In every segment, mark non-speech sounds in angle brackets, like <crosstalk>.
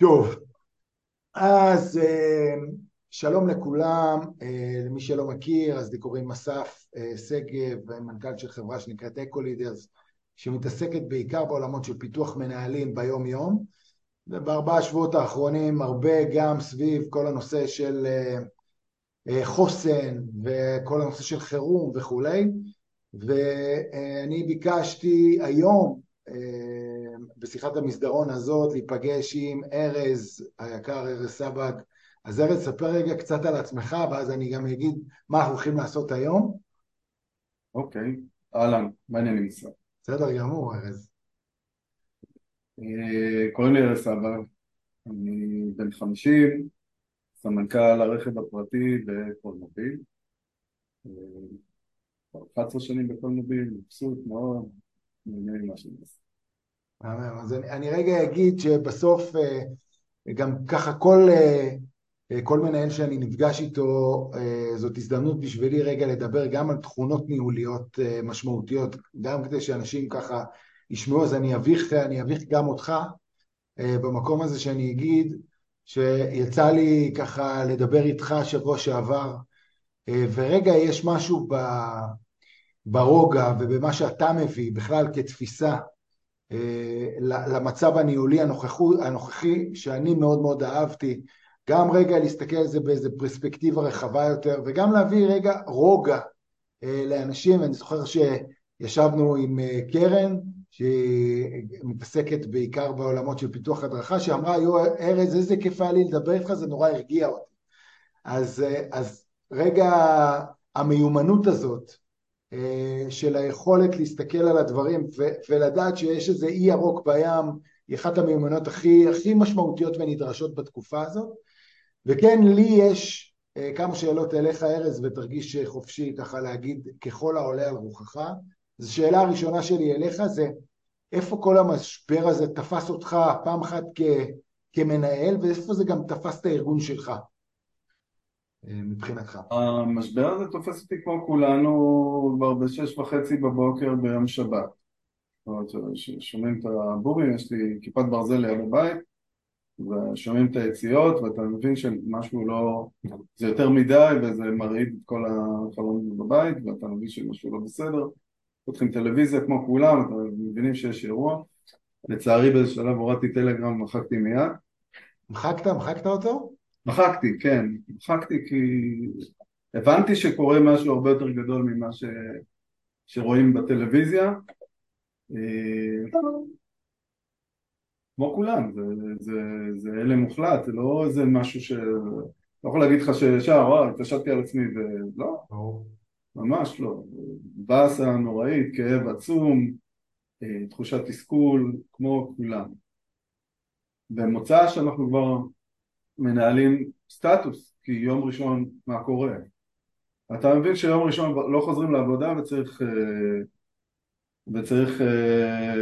טוב, אז אה, שלום לכולם, אה, למי שלא מכיר, אז לי קוראים אסף אה, שגב, מנכ"ל של חברה שנקראת אקו לידרס, שמתעסקת בעיקר בעולמות של פיתוח מנהלים ביום יום, ובארבעה שבועות האחרונים הרבה גם סביב כל הנושא של חוסן וכל הנושא של חירום וכולי, ואני ביקשתי היום בשיחת המסדרון הזאת להיפגש עם ארז היקר, ארז סבג. אז ארז, ספר רגע קצת על עצמך, ואז אני גם אגיד מה אנחנו הולכים לעשות היום. אוקיי, אהלן, מה העניינים ישראל? בסדר גמור, ארז. אה, קוראים לי ארז סבג, אני בן חמישים, סמנכ"ל הרכב הפרטי בקולמוביל. 11 אה, שנים בקולמוביל, מבסוט מאוד, נהנה ממה שאני עושה. אז אני, אני רגע אגיד שבסוף אה, גם ככה כל, אה, כל מנהל שאני נפגש איתו אה, זאת הזדמנות בשבילי רגע לדבר גם על תכונות ניהוליות משמעותיות, גם כדי שאנשים ככה ישמעו, אז אני אביך, אני אביך גם אותך במקום הזה שאני אגיד שיצא לי ככה לדבר איתך שבוע שעבר ורגע יש משהו ברוגע ובמה שאתה מביא בכלל כתפיסה. אה, למצב הניהולי הנוכחי שאני מאוד מאוד אהבתי. גם רגע להסתכל על זה באיזה פרספקטיבה רחבה יותר וגם להביא רגע רוגע אה, לאנשים. אני זוכר שישבנו עם אה, קרן שהיא מתעסקת בעיקר בעולמות של פיתוח הדרכה שאמרה יו ארז איזה כיף היה לי לדבר איתך זה נורא הרגיע אותי. אז, אז רגע המיומנות הזאת אה, של היכולת להסתכל על הדברים ו- ולדעת שיש איזה אי ירוק בים היא אחת המיומנות הכי, הכי משמעותיות ונדרשות בתקופה הזאת. וכן לי יש אה, כמה שאלות אליך ארז ותרגיש חופשי ככה להגיד ככל העולה על רוחך. אז השאלה הראשונה שלי אליך זה איפה כל המשבר הזה תפס אותך פעם אחת כ- כמנהל ואיפה זה גם תפס את הארגון שלך? אה, מבחינתך? המשבר הזה תופס אותי כמו כולנו כבר בשש וחצי בבוקר ביום שבת. שומעים את הבורים, יש לי כיפת ברזל ליד הבית ושומעים את היציאות ואתה מבין שמשהו לא... זה יותר מדי וזה מרעיד את כל החלונות בבית ואתה מבין שמשהו לא בסדר פותחים טלוויזיה כמו כולם, אתם מבינים שיש אירוע לצערי באיזה שלב הורדתי טלגרם ומחקתי מיד מחקת? מחקת אותו? מחקתי, כן, מחקתי כי הבנתי שקורה משהו הרבה יותר גדול ממה ש... שרואים בטלוויזיה. אה, כמו כולם, זה, זה, זה הלם מוחלט, זה לא איזה משהו ש... לא יכול להגיד לך שישר, וואי, התעשתתי על עצמי, ולא, ממש לא, באסה נוראית, כאב עצום, אה, תחושת תסכול, כמו כולם. במוצא שאנחנו כבר מנהלים סטטוס, כי יום ראשון מה קורה? אתה מבין שיום ראשון לא חוזרים לעבודה וצריך, אה, וצריך, אה,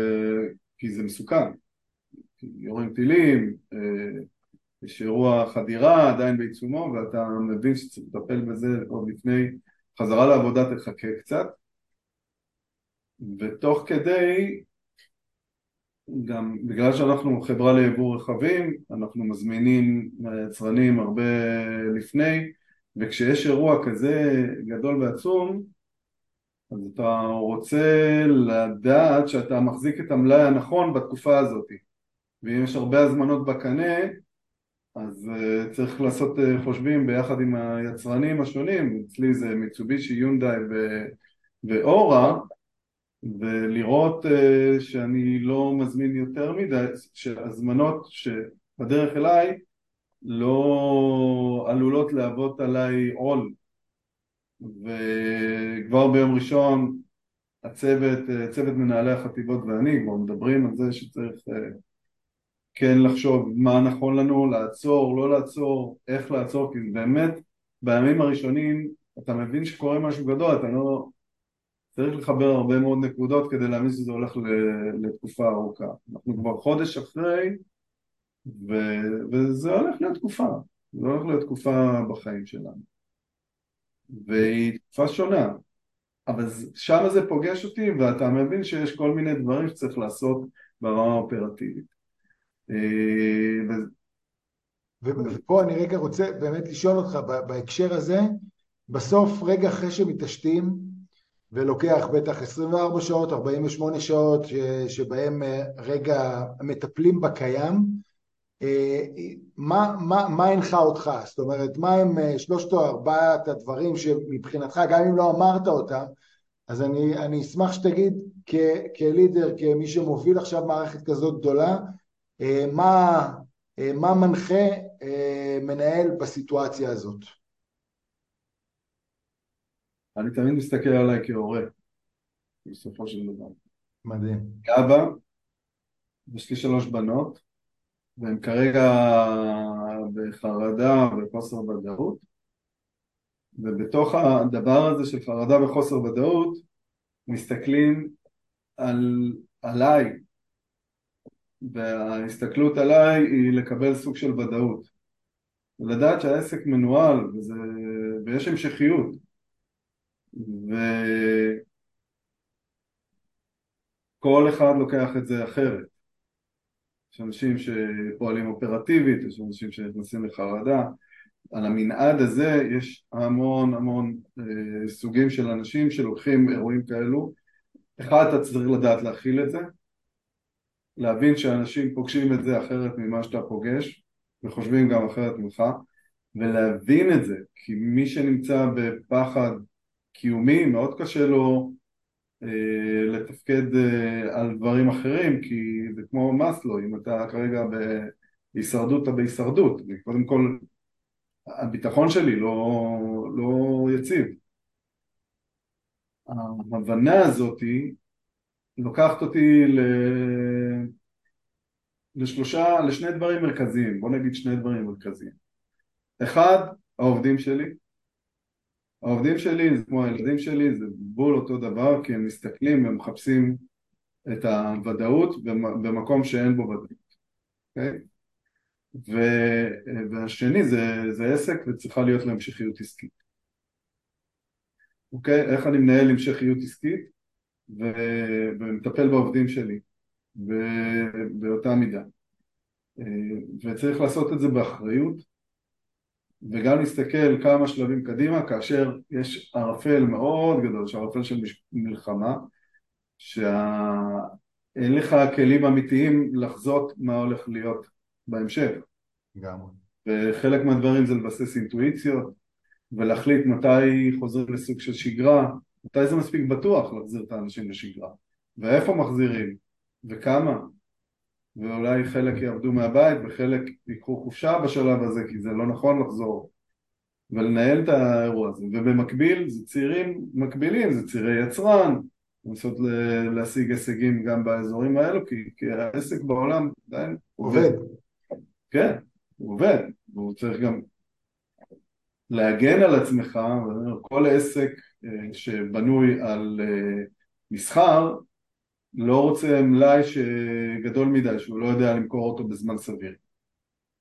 כי זה מסוכן, יורים טילים, אה, יש אירוע חדירה עדיין בעיצומו ואתה מבין שצריך לטפל בזה עוד לפני. חזרה לעבודה תחכה קצת. ותוך כדי גם בגלל שאנחנו חברה ליבוא רכבים, אנחנו מזמינים מהיצרנים הרבה לפני, וכשיש אירוע כזה גדול ועצום, אז אתה רוצה לדעת שאתה מחזיק את המלאי הנכון בתקופה הזאת. ואם יש הרבה הזמנות בקנה, אז uh, צריך לעשות uh, חושבים ביחד עם היצרנים השונים, אצלי זה מיצובישי, יונדאי ואורה, ולראות uh, שאני לא מזמין יותר מדי, שהזמנות שבדרך אליי לא עלולות להוות עליי עול. וכבר ביום ראשון הצוות, uh, צוות מנהלי החטיבות ואני כבר מדברים על זה שצריך uh, כן לחשוב מה נכון לנו, לעצור, לא לעצור, איך לעצור, כי באמת בימים הראשונים אתה מבין שקורה משהו גדול, אתה לא, צריך לחבר הרבה מאוד נקודות כדי להאמין שזה הולך לתקופה ארוכה. אנחנו כבר חודש אחרי ו... וזה הולך להיות תקופה, זה הולך להיות תקופה בחיים שלנו. והיא תקופה שונה, אבל שם זה פוגש אותי ואתה מבין שיש כל מיני דברים שצריך לעשות ברמה האופרטיבית. אה, ופה אני רגע רוצה באמת לשאול אותך בהקשר הזה, בסוף רגע אחרי שמתעשתים, ולוקח בטח 24 שעות, 48 שעות שבהם אה, רגע מטפלים בקיים, אה, מה, מה, מה הנחה אותך? זאת אומרת, מה הם אה, שלושת או ארבעת הדברים שמבחינתך, גם אם לא אמרת אותם, אז אני, אני אשמח שתגיד כ, כלידר, כמי שמוביל עכשיו מערכת כזאת גדולה, מה, מה מנחה מנהל בסיטואציה הזאת? אני תמיד מסתכל עליי כהורה, בסופו של דבר. מדהים. כאבא, יש לי שלוש בנות, והן כרגע בחרדה וחוסר ודאות, ובתוך הדבר הזה של חרדה וחוסר ודאות, מסתכלים על, עליי, וההסתכלות עליי היא לקבל סוג של ודאות. ולדעת שהעסק מנוהל וזה, ויש המשכיות. וכל אחד לוקח את זה אחרת. יש אנשים שפועלים אופרטיבית, יש אנשים שנכנסים לחרדה. על המנעד הזה יש המון המון אה, סוגים של אנשים שלוקחים אירועים כאלו. אחד, אתה צריך לדעת להכיל את זה, להבין שאנשים פוגשים את זה אחרת ממה שאתה פוגש, וחושבים גם אחרת ממך, ולהבין את זה, כי מי שנמצא בפחד קיומי, מאוד קשה לו אה, לתפקד אה, על דברים אחרים, כי זה כמו מאסלו, אם אתה כרגע בהישרדות, אתה בהישרדות, קודם כל הביטחון שלי לא, לא יציב. ההבנה הזאתי לוקחת אותי ל... לשלושה, לשני דברים מרכזיים, בוא נגיד שני דברים מרכזיים. אחד, העובדים שלי, העובדים שלי זה כמו הילדים שלי, זה בול אותו דבר כי הם מסתכלים ומחפשים את הוודאות במקום שאין בו ודאות, אוקיי? Okay? ו, והשני זה, זה עסק וצריכה להיות לו המשכיות עסקית. אוקיי? איך אני מנהל המשכיות עסקית ו, ומטפל בעובדים שלי באותה מידה. אה, וצריך לעשות את זה באחריות וגם להסתכל כמה שלבים קדימה כאשר יש ערפל מאוד גדול, שערפל של מלחמה, שאין לך כלים אמיתיים לחזות מה הולך להיות בהמשך. גם. וחלק מהדברים זה לבסס אינטואיציות ולהחליט מתי חוזרים לסוג של שגרה, מתי זה מספיק בטוח להחזיר את האנשים לשגרה, ואיפה מחזירים, וכמה, ואולי חלק יעבדו מהבית וחלק ייקחו חופשה בשלב הזה כי זה לא נכון לחזור ולנהל את האירוע הזה. ובמקביל זה צעירים מקבילים זה צעירי יצרן לנסות להשיג הישגים גם באזורים האלו כי, כי העסק בעולם עדיין עובד. כן, הוא עובד והוא צריך גם להגן על עצמך כל עסק אה, שבנוי על אה, מסחר לא רוצה מלאי שגדול מדי, שהוא לא יודע למכור אותו בזמן סביר.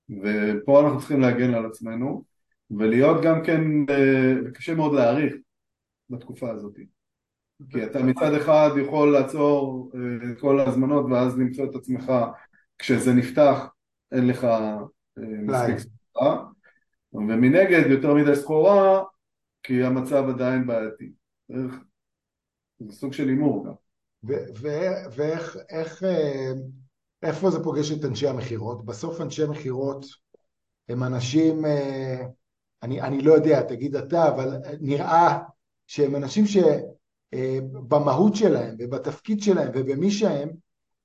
ופה אנחנו צריכים להגן על עצמנו, ולהיות גם כן, אה, וקשה מאוד להעריך בתקופה הזאת. כי אתה מצד אחד יכול לעצור אה, את כל ההזמנות ואז למצוא את עצמך כשזה נפתח אין לך אה, מספיק סחורה ומנגד יותר מדי סחורה כי המצב עדיין בעייתי. זה סוג של הימור גם. איך, אה, זה פוגש את אנשי המכירות? בסוף אנשי מכירות הם אנשים, אה, אני, אני לא יודע, תגיד אתה, אבל נראה שהם אנשים שבמהות אה, שלהם ובתפקיד שלהם ובמי שהם,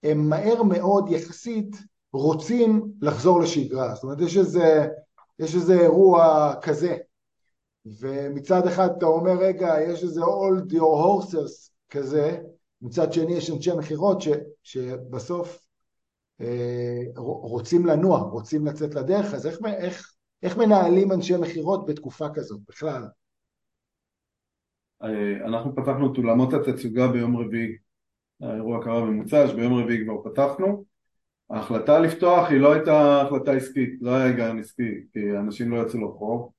הם מהר מאוד יחסית רוצים לחזור לשגרה. זאת אומרת, יש איזה, יש איזה אירוע כזה. ומצד אחד אתה אומר, רגע, יש איזה old your horses כזה, מצד שני יש אנשי מכירות שבסוף אה, רוצים לנוע, רוצים לצאת לדרך, אז איך, איך, איך מנהלים אנשי מכירות בתקופה כזאת בכלל? אה, אנחנו פתחנו את אולמות התצוגה ביום רביעי, האירוע קרה במוצ"ש, ביום רביעי כבר פתחנו. ההחלטה לפתוח היא לא הייתה החלטה עסקית, לא היה היגיון עסקי, כי אנשים לא יצאו לרחוב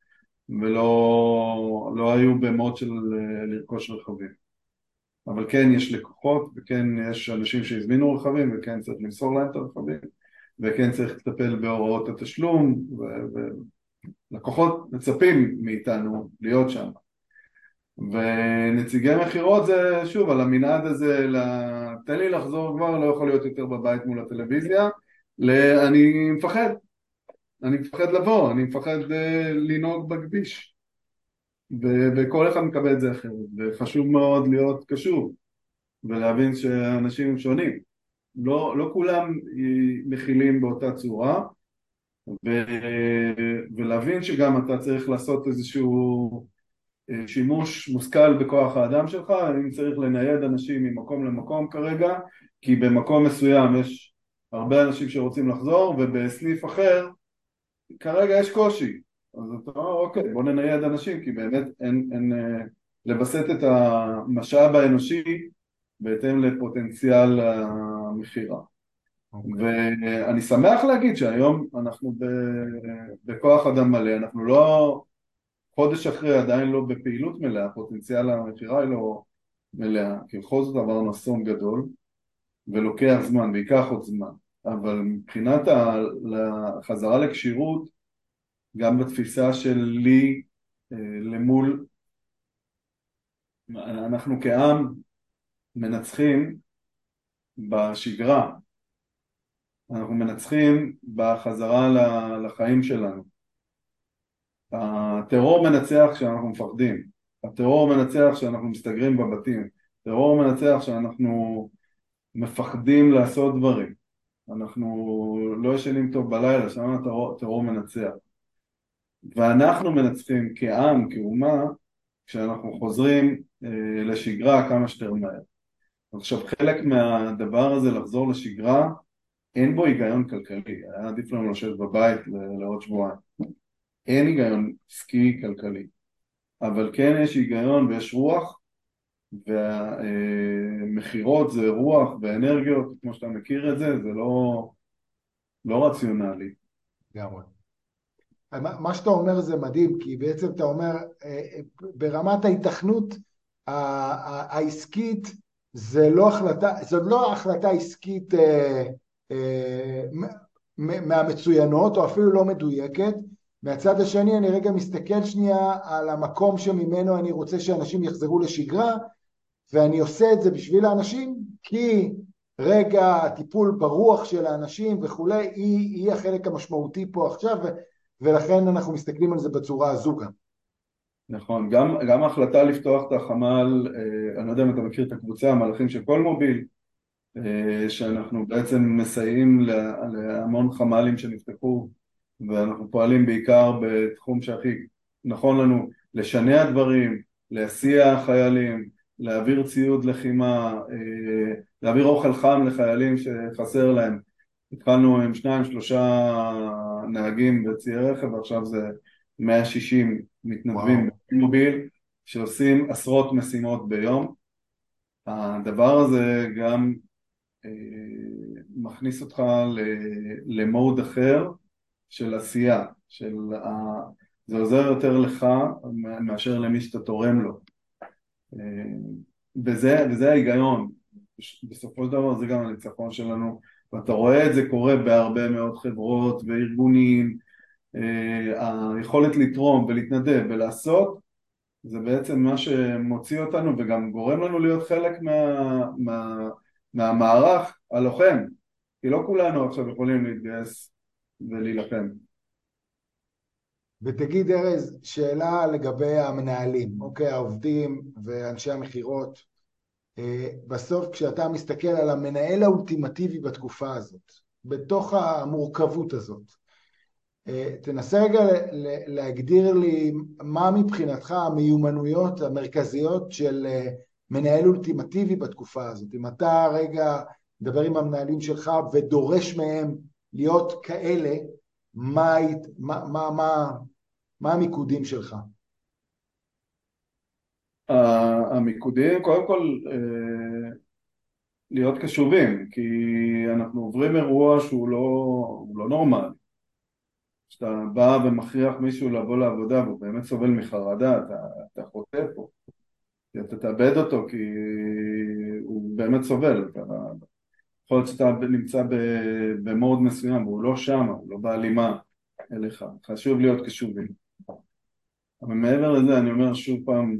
ולא לא היו במוד של אה, לרכוש רכבים. אבל כן יש לקוחות וכן יש אנשים שהזמינו רכבים וכן צריך למסור להם את הרכבים וכן צריך לטפל בהוראות התשלום, ולקוחות מצפים מאיתנו להיות שם. ונציגי מכירות זה שוב על המנעד הזה, תן לי לחזור כבר, לא יכול להיות יותר בבית מול הטלוויזיה, אני מפחד, אני מפחד לבוא, אני מפחד uh, לנהוג בכביש ו- וכל אחד מקבל את זה אחרת וחשוב מאוד להיות קשוב ולהבין שאנשים שונים. לא, לא כולם מכילים באותה צורה ו- ולהבין שגם אתה צריך לעשות איזשהו אה, שימוש מושכל בכוח האדם שלך, אם צריך לנייד אנשים ממקום למקום כרגע כי במקום מסוים יש הרבה אנשים שרוצים לחזור ובסניף אחר כרגע יש קושי אז אתה אומר אוקיי בוא ננייד אנשים כי באמת אין, אין אה, לווסת את המשאב האנושי בהתאם לפוטנציאל המכירה okay. אוקיי. ואני שמח להגיד שהיום אנחנו בכוח אדם מלא, אנחנו לא חודש אחרי עדיין לא בפעילות מלאה, פוטנציאל המכירה היא לא מלאה, כי בכל זאת עברנו אסון גדול ולוקח זמן, וייקח עוד זמן, אבל מבחינת החזרה לכשירות, גם בתפיסה שלי אה, למול, אנחנו כעם מנצחים בשגרה, אנחנו מנצחים בחזרה לחיים שלנו. הטרור מנצח כשאנחנו מפחדים, הטרור מנצח כשאנחנו מסתגרים בבתים, הטרור מנצח כשאנחנו מפחדים לעשות דברים, אנחנו לא ישנים טוב בלילה, שם הטרור, מנצח. ואנחנו מנצחים כעם, כאומה, כשאנחנו חוזרים אה, לשגרה כמה שיותר מהר. עכשיו חלק מהדבר הזה לחזור לשגרה אין בו היגיון כלכלי, היה עדיף לנו לשבת בבית לעוד שבועיים. אין היגיון עסקי כלכלי, אבל כן יש היגיון ויש רוח והמכירות זה רוח ואנרגיות, כמו שאתה מכיר את זה, זה לא, לא רציונלי. לגמרי. מה שאתה אומר זה מדהים, כי בעצם אתה אומר, אה, ברמת ההיתכנות העסקית, זה לא החלטה, זו לא החלטה עסקית אה, אה, מהמצוינות, או אפילו לא מדויקת, מהצד השני אני רגע מסתכל שנייה על המקום שממנו אני רוצה שאנשים יחזרו לשגרה ואני עושה את זה בשביל האנשים כי רגע הטיפול ברוח של האנשים וכולי היא, היא החלק המשמעותי פה עכשיו ולכן אנחנו מסתכלים על זה בצורה הזו גם. נכון, גם, גם ההחלטה לפתוח את החמ"ל, אה, אני לא יודע אם אתה מכיר את הקבוצה, המהלכים של כל מוביל, אה, שאנחנו בעצם מסייעים להמון חמ"לים שנפתחו ואנחנו פועלים בעיקר בתחום שהכי נכון לנו לשנע דברים, להסיע חיילים, להעביר ציוד לחימה, אה, להעביר אוכל חם לחיילים שחסר להם. התחלנו עם שניים שלושה נהגים בציי רכב ועכשיו זה 160 מתנדבים במוביל שעושים עשרות משימות ביום. הדבר הזה גם אה, מכניס אותך למוד אחר של עשייה, של ה... זה עוזר יותר לך מאשר למי שאתה תורם לו. אה, וזה, וזה ההיגיון, בסופו של דבר זה גם הניצחון שלנו, ואתה רואה את זה קורה בהרבה מאוד חברות וארגונים, אה, היכולת לתרום ולהתנדב ולעשות זה בעצם מה שמוציא אותנו וגם גורם לנו להיות חלק מה, מה, מהמערך הלוחם, כי לא כולנו עכשיו יכולים להתגייס ולהילחם. ותגיד ארז, שאלה לגבי המנהלים, אוקיי, העובדים ואנשי המכירות. אה, בסוף כשאתה מסתכל על המנהל האולטימטיבי בתקופה הזאת, בתוך המורכבות הזאת, אה, תנסה רגע להגדיר לי מה מבחינתך המיומנויות המרכזיות של אה, מנהל אולטימטיבי בתקופה הזאת. אם אתה רגע מדבר עם המנהלים שלך ודורש מהם להיות כאלה, מה, מה, מה, מה, מה המיקודים שלך? המיקודים, קודם כל אה, להיות קשובים, כי אנחנו עוברים אירוע שהוא לא, לא נורמלי. כשאתה בא ומכריח מישהו לבוא לעבודה והוא באמת סובל מחרדה, אתה, אתה חוטא פה. אתה תאבד אותו כי הוא באמת סובל. יכול להיות שאתה נמצא במוד מסוים והוא לא שם, הוא לא בהלימה אליך, חשוב להיות קשובים. אבל מעבר לזה אני אומר שוב פעם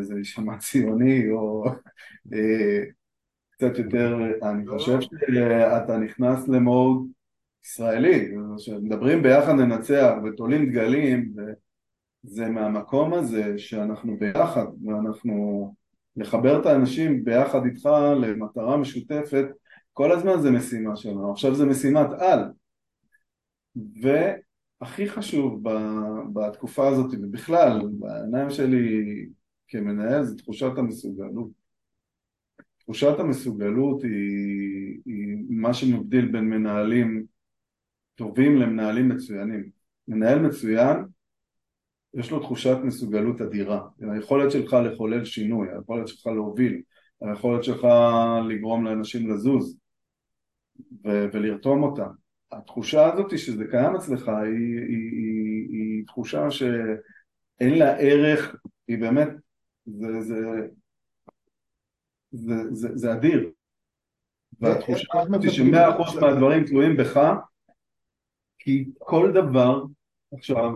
זה יישמע ציוני או אה, קצת יותר, אני. חושב שאתה נכנס למוד ישראלי, כשמדברים ביחד ננצח ותולים דגלים זה מהמקום הזה שאנחנו ביחד ואנחנו לחבר את האנשים ביחד איתך למטרה משותפת כל הזמן זה משימה שלנו, עכשיו זה משימת על והכי חשוב בתקופה הזאת ובכלל בעיניים שלי כמנהל זה תחושת המסוגלות. תחושת המסוגלות היא, היא מה שמבדיל בין מנהלים טובים למנהלים מצוינים. מנהל מצוין יש לו תחושת מסוגלות אדירה, היכולת שלך לחולל שינוי, היכולת שלך להוביל, היכולת שלך לגרום לאנשים לזוז ו- ולרתום אותם. התחושה הזאת שזה קיים אצלך היא, היא, היא, היא תחושה שאין לה ערך, היא באמת, זה, זה, זה, זה, זה אדיר. והתחושה הזאת שמאה אחוז מהדברים תלויים בך, כי כל דבר, עכשיו,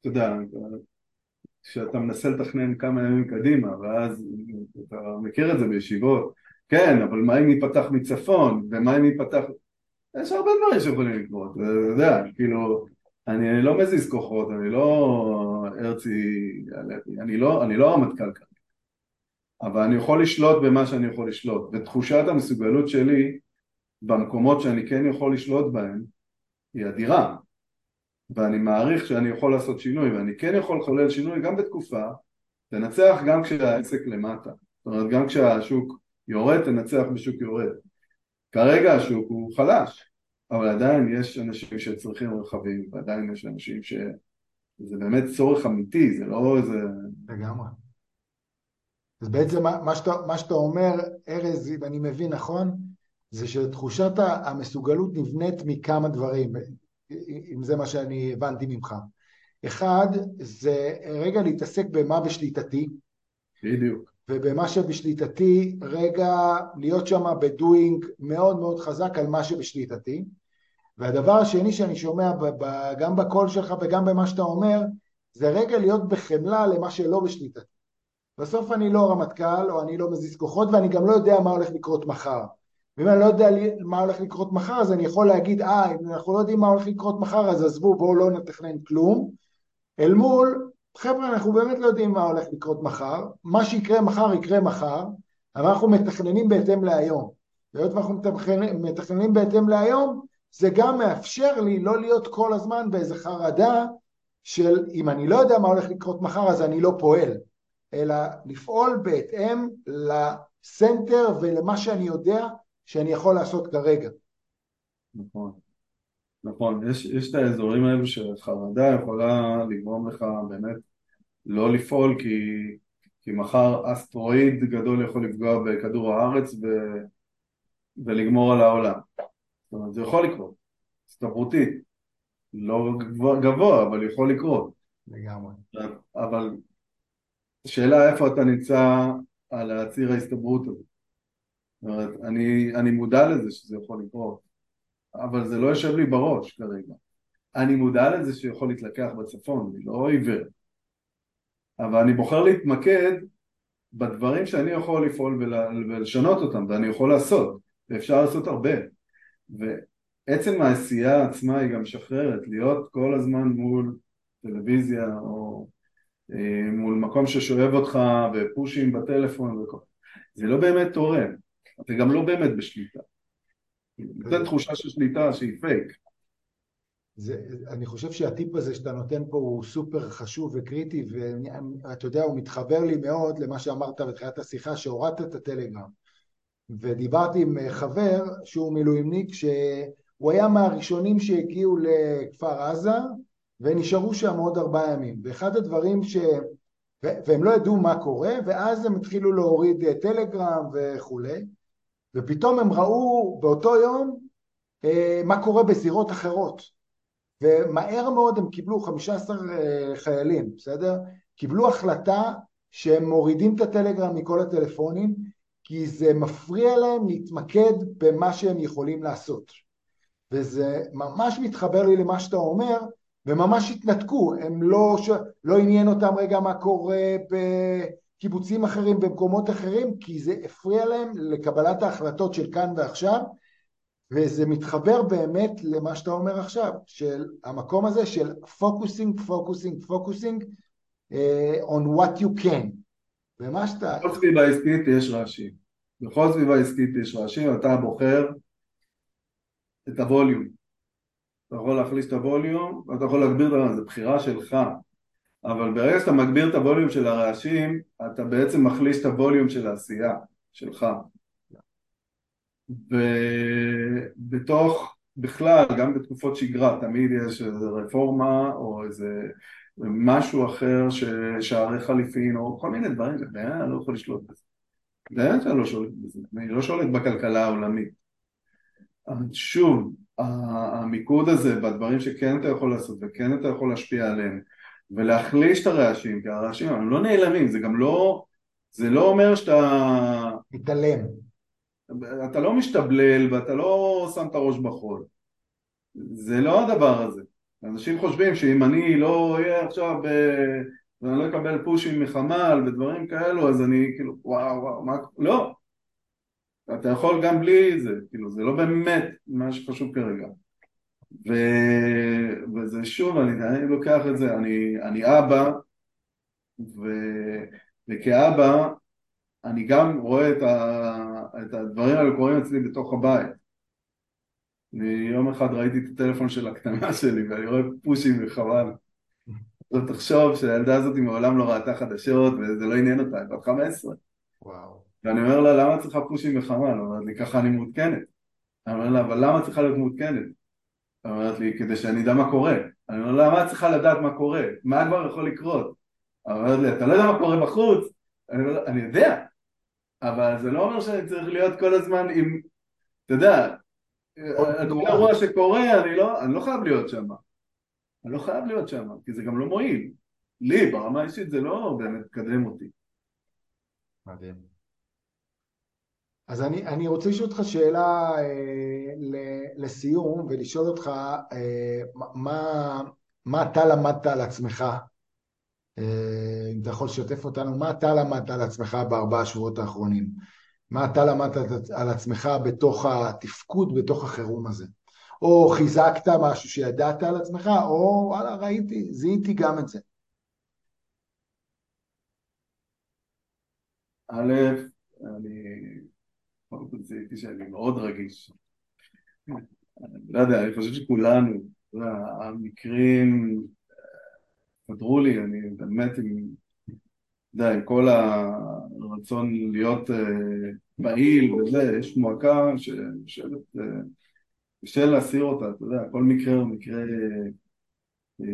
אתה יודע, כשאתה מנסה לתכנן כמה ימים קדימה, ואז אתה מכיר את זה בישיבות, כן, אבל מה אם ייפתח מצפון, ומה אם ייפתח... יש הרבה דברים שיכולים לקרות, אתה יודע, כאילו, אני לא מזיז כוחות, אני לא הרצי, אני לא, אני לא רמטכ"ל כאן, אבל אני יכול לשלוט במה שאני יכול לשלוט, ותחושת המסוגלות שלי במקומות שאני כן יכול לשלוט בהם היא אדירה, ואני מעריך שאני יכול לעשות שינוי ואני כן יכול לחולל שינוי גם בתקופה תנצח גם כשהעסק למטה. זאת אומרת גם כשהשוק יורד תנצח בשוק יורד כרגע השוק הוא חלש אבל עדיין יש אנשים שצריכים רכבים ועדיין יש אנשים שזה באמת צורך אמיתי זה לא איזה... לגמרי אז בעצם מה שאתה, מה שאתה אומר ארז אם אני מבין נכון זה שתחושת המסוגלות נבנית מכמה דברים אם זה מה שאני הבנתי ממך. אחד, זה רגע להתעסק במה בשליטתי. בדיוק. ובמה שבשליטתי, רגע להיות שם בדואינג מאוד מאוד חזק על מה שבשליטתי. והדבר השני שאני שומע גם בקול שלך וגם במה שאתה אומר, זה רגע להיות בחמלה למה שלא בשליטתי. בסוף אני לא רמטכ"ל או אני לא מזיז כוחות ואני גם לא יודע מה הולך לקרות מחר. ואם אני לא יודע מה הולך לקרות מחר אז אני יכול להגיד אה אם אנחנו לא יודעים מה הולך לקרות מחר אז עזבו בואו לא נתכנן כלום אל מול חבר'ה אנחנו באמת לא יודעים מה הולך לקרות מחר. מה שיקרה מחר יקרה מחר אבל אנחנו מתכננים בהתאם להיום. והיות ואנחנו מתכננים, מתכננים בהתאם להיום זה גם מאפשר לי לא להיות כל הזמן באיזה חרדה של אם אני לא יודע מה הולך לקרות מחר אז אני לא פועל. אלא לפעול בהתאם לסנטר ולמה שאני יודע שאני יכול לעשות כרגע. נכון, נכון, יש, יש את האזורים האלו שחרדה יכולה לגרום לך באמת לא לפעול כי, כי מחר אסטרואיד גדול יכול לפגוע בכדור הארץ ו, ולגמור על העולם. זאת אומרת, זה יכול לקרות, הסתברותית, לא גבוה, גבוה, אבל יכול לקרות. לגמרי. אבל השאלה איפה אתה נמצא על הציר ההסתברות הזה. זאת אומרת, אני, אני מודע לזה שזה יכול לקרות, אבל זה לא יושב לי בראש כרגע. אני מודע לזה שיכול להתלקח בצפון, אני לא עיוור. אבל אני בוחר להתמקד בדברים שאני יכול לפעול ולשנות אותם, ואני יכול לעשות, ואפשר לעשות הרבה. ועצם העשייה עצמה היא גם משחררת, להיות כל הזמן מול טלוויזיה או אה, מול מקום ששואב אותך ופושים בטלפון וכל... זה לא באמת תורם. אתה גם לא באמת בשליטה. נותן תחושה של שליטה שהיא פייק. זה, אני חושב שהטיפ הזה שאתה נותן פה הוא סופר חשוב וקריטי ואתה יודע הוא מתחבר לי מאוד למה שאמרת בתחילת השיחה שהורדת את הטלגרם. ודיברתי עם חבר שהוא מילואימניק שהוא היה מהראשונים שהגיעו לכפר עזה ונשארו שם עוד ארבעה ימים. ואחד הדברים ש... והם לא ידעו מה קורה ואז הם התחילו להוריד טלגרם וכולי ופתאום הם ראו באותו יום אה, מה קורה בזירות אחרות ומהר מאוד הם קיבלו 15 אה, חיילים, בסדר? קיבלו החלטה שהם מורידים את הטלגרם מכל הטלפונים כי זה מפריע להם להתמקד במה שהם יכולים לעשות. וזה ממש מתחבר לי למה שאתה אומר, וממש התנתקו, הם לא. לא עניין אותם רגע מה קורה בקיבוצים אחרים, במקומות אחרים, כי זה הפריע להם לקבלת ההחלטות של כאן ועכשיו, וזה מתחבר באמת למה שאתה אומר עכשיו, של המקום הזה של focusing, focusing, focusing on what you can. ומה שאתה... בכל סביבה עסקית יש רעשים. בכל סביבה עסקית יש רעשים, אתה בוחר את הווליום. אתה יכול להחליש את הווליום, ואתה יכול להגביר את הווליום, זו בחירה שלך. אבל ברגע שאתה מגביר את הווליום של הרעשים, אתה בעצם מחליש את הווליום של העשייה שלך. ובתוך, בכלל, גם בתקופות שגרה, תמיד יש איזו רפורמה או איזה משהו אחר, ש... שערי חליפין, או כל מיני דברים, אני לא יכול לשלוט בזה. באמת אני לא שולט בזה, אני לא שולט בכלכלה העולמית. אבל שוב, המיקוד הזה בדברים שכן אתה יכול לעשות וכן אתה יכול להשפיע עליהם ולהחליש את הרעשים, כי הרעשים הם לא נעלמים, זה גם לא, זה לא אומר שאתה... מתעלם. אתה לא משתבלל ואתה לא שם את הראש בחול. זה לא הדבר הזה. אנשים חושבים שאם אני לא אהיה עכשיו, ואני לא אקבל פושים מחמ"ל ודברים כאלו, אז אני כאילו, וואו, וואו, מה... לא. אתה יכול גם בלי זה, כאילו, זה לא באמת מה שחשוב כרגע. ו... וזה שוב, אני, אני לוקח את זה, אני, אני אבא, ו... וכאבא, אני גם רואה את, ה... את הדברים האלה קורים אצלי בתוך הבית. אני יום אחד ראיתי את הטלפון של הקטנה שלי ואני רואה פושים וחבל. עכשיו <laughs> תחשוב שהילדה הזאת מעולם לא ראתה חדשות וזה לא עניין אותה, היא בת 15. וואו. ואני אומר לה, למה צריכה פושים וחבל? אומרת לי, ככה אני מעודכנת. אני אומר לה, אבל למה צריכה להיות מעודכנת? אומרת לי, כדי שאני אדע מה קורה. אני אומר לה, למה את צריכה לדעת מה קורה? מה כבר יכול לקרות? אומרת לי, אתה לא יודע מה קורה בחוץ? אני אומר, אני יודע, אבל זה לא אומר שאני צריך להיות כל הזמן עם, אתה יודע, כל אירוע שקורה, אני לא, אני לא חייב להיות שם. אני לא חייב להיות שם, כי זה גם לא מועיל. לי, ברמה האישית, זה לא באמת מקדם אותי. מדהים. אז אני, אני רוצה לשאול אותך שאלה אה, לסיום, ולשאול אותך אה, מה, מה אתה למדת על עצמך, אה, אם אתה יכול לשתף אותנו, מה אתה למדת על עצמך בארבעה שבועות האחרונים? מה אתה למדת על עצמך בתוך התפקוד, בתוך החירום הזה. או חיזקת משהו שידעת על עצמך, או וואלה, ראיתי, זיהיתי גם את זה. א', אני זיהיתי שאני מאוד רגיש. לא יודע, אני חושב שכולנו, המקרים קדרו לי, אני באמת עם יודע, עם כל הרצון להיות אה, פעיל וזה, יש מועקה שיושבת, אה, קשה להסיר אותה, אתה יודע, כל מקרה הוא מקרה אה,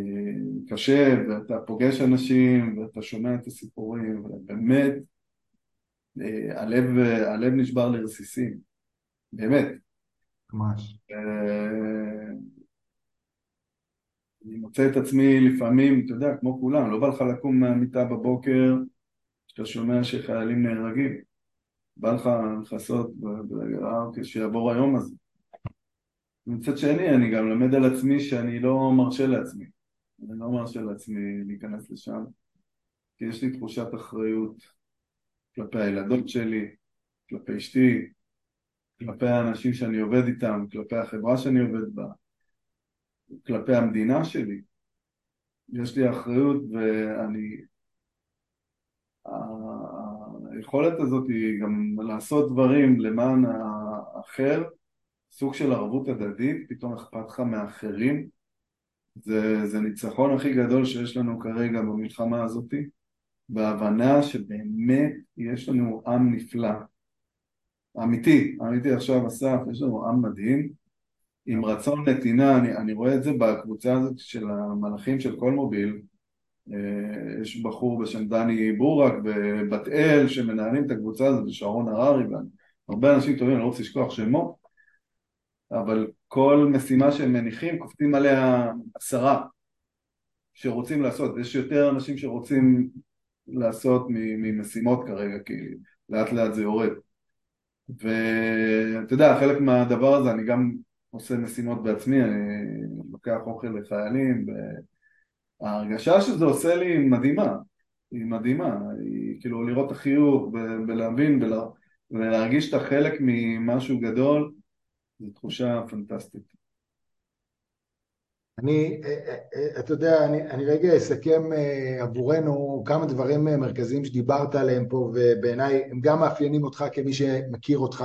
קשה, ואתה פוגש אנשים, ואתה שומע את הסיפורים, ובאמת, הלב, הלב נשבר לרסיסים, באמת. ממש. אני מוצא את עצמי לפעמים, אתה יודע, כמו כולם, לא בא לך לקום מהמיטה בבוקר כשאתה שומע שחיילים נהרגים. בא לך לכסות, אה, אוקיי, שיעבור היום הזה. מצד שני, אני גם למד על עצמי שאני לא מרשה לעצמי. אני לא מרשה לעצמי להיכנס לשם, כי יש לי תחושת אחריות כלפי הילדות שלי, כלפי אשתי, כלפי האנשים שאני עובד איתם, כלפי החברה שאני עובד בה. כלפי המדינה שלי. יש לי אחריות ואני... היכולת הזאת היא גם לעשות דברים למען האחר, סוג של ערבות הדדית, פתאום אכפת לך מאחרים. זה, זה ניצחון הכי גדול שיש לנו כרגע במלחמה הזאת, בהבנה שבאמת יש לנו עם נפלא. אמיתי, אמיתי עכשיו אסף, יש לנו עם מדהים, עם רצון נתינה, אני, אני רואה את זה בקבוצה הזאת של המלאכים של כל מוביל, אה, יש בחור בשם דני בורק ובת אל שמנהלים את הקבוצה הזאת, ושרון הררי, והרבה אנשים טובים, אני לא רוצה לשכוח שמות, אבל כל משימה שהם מניחים, קופצים עליה עשרה שרוצים לעשות, יש יותר אנשים שרוצים לעשות ממשימות כרגע, כי לאט לאט זה יורד. ואתה יודע, חלק מהדבר הזה אני גם עושה משימות בעצמי, אני לוקח אוכל לחיילים, וההרגשה שזה עושה לי היא מדהימה, היא מדהימה, היא כאילו לראות את החיוך ולהבין ולהרגיש שאתה חלק ממשהו גדול, זו תחושה פנטסטית. אני, אה, אה, אה, אתה יודע, אני, אני רגע אסכם עבורנו כמה דברים מרכזיים שדיברת עליהם פה ובעיניי הם גם מאפיינים אותך כמי שמכיר אותך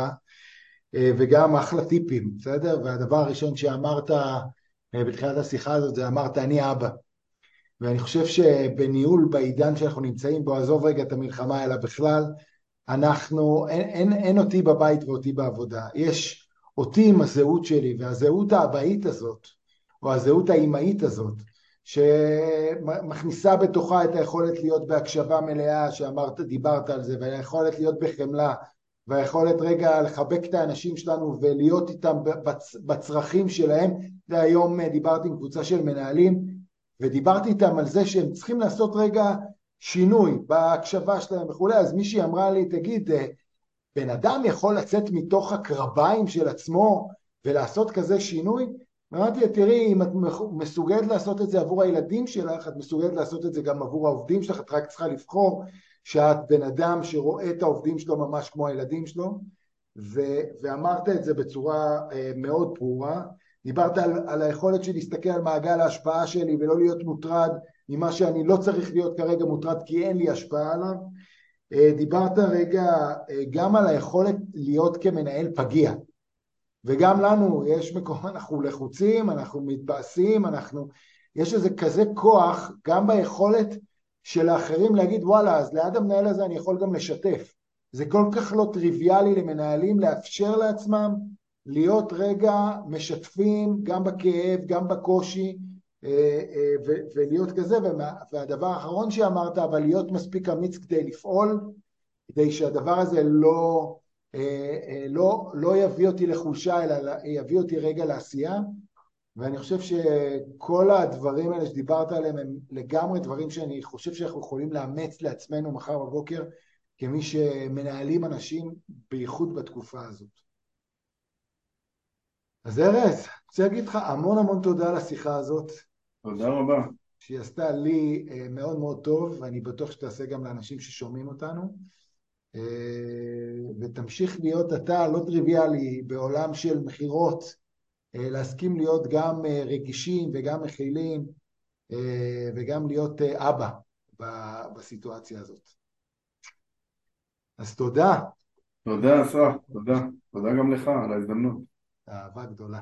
וגם אחלה טיפים, בסדר? והדבר הראשון שאמרת בתחילת השיחה הזאת זה אמרת אני אבא ואני חושב שבניהול בעידן שאנחנו נמצאים בו, עזוב רגע את המלחמה אלא בכלל, אנחנו, אין, אין, אין אותי בבית ואותי בעבודה, יש אותי עם הזהות שלי והזהות האבאית הזאת או הזהות האימהית הזאת, שמכניסה בתוכה את היכולת להיות בהקשבה מלאה, שאמרת, דיברת על זה, והיכולת להיות בחמלה, והיכולת רגע לחבק את האנשים שלנו ולהיות איתם בצרכים שלהם. והיום דיברתי עם קבוצה של מנהלים, ודיברתי איתם על זה שהם צריכים לעשות רגע שינוי בהקשבה שלהם וכולי, אז מישהי אמרה לי, תגיד, בן אדם יכול לצאת מתוך הקרביים של עצמו ולעשות כזה שינוי? אמרתי לה, תראי, אם את מסוגלת לעשות את זה עבור הילדים שלך, את מסוגלת לעשות את זה גם עבור העובדים שלך, את רק צריכה לבחור שאת בן אדם שרואה את העובדים שלו ממש כמו הילדים שלו, ו- ואמרת את זה בצורה אה, מאוד ברורה. דיברת על, על היכולת שלי להסתכל על מעגל ההשפעה שלי ולא להיות מוטרד ממה שאני לא צריך להיות כרגע מוטרד כי אין לי השפעה עליו. אה, דיברת רגע אה, גם על היכולת להיות כמנהל פגיע. וגם לנו יש מקום, <laughs> אנחנו לחוצים, אנחנו מתבאסים, אנחנו... יש איזה כזה כוח גם ביכולת של האחרים להגיד וואלה אז ליד המנהל הזה אני יכול גם לשתף. זה כל כך לא טריוויאלי למנהלים לאפשר לעצמם להיות רגע משתפים גם בכאב, גם בקושי אה, אה, ולהיות כזה, והדבר האחרון שאמרת, אבל להיות מספיק אמיץ כדי לפעול, כדי שהדבר הזה לא לא, לא יביא אותי לחולשה אלא יביא אותי רגע לעשייה ואני חושב שכל הדברים האלה שדיברת עליהם הם לגמרי דברים שאני חושב שאנחנו יכולים לאמץ לעצמנו מחר בבוקר כמי שמנהלים אנשים בייחוד בתקופה הזאת. אז ארז, אני רוצה להגיד לך המון המון תודה על השיחה הזאת. תודה רבה. שהיא עשתה לי אה, מאוד מאוד טוב ואני בטוח שתעשה גם לאנשים ששומעים אותנו. אה, ותמשיך להיות אתה לא טריוויאלי בעולם של מכירות, אה, להסכים להיות גם אה, רגישים וגם מכילים וגם להיות אבא בסיטואציה הזאת. אז תודה. תודה, אסף, תודה. תודה גם לך על ההזדמנות. אהבה גדולה.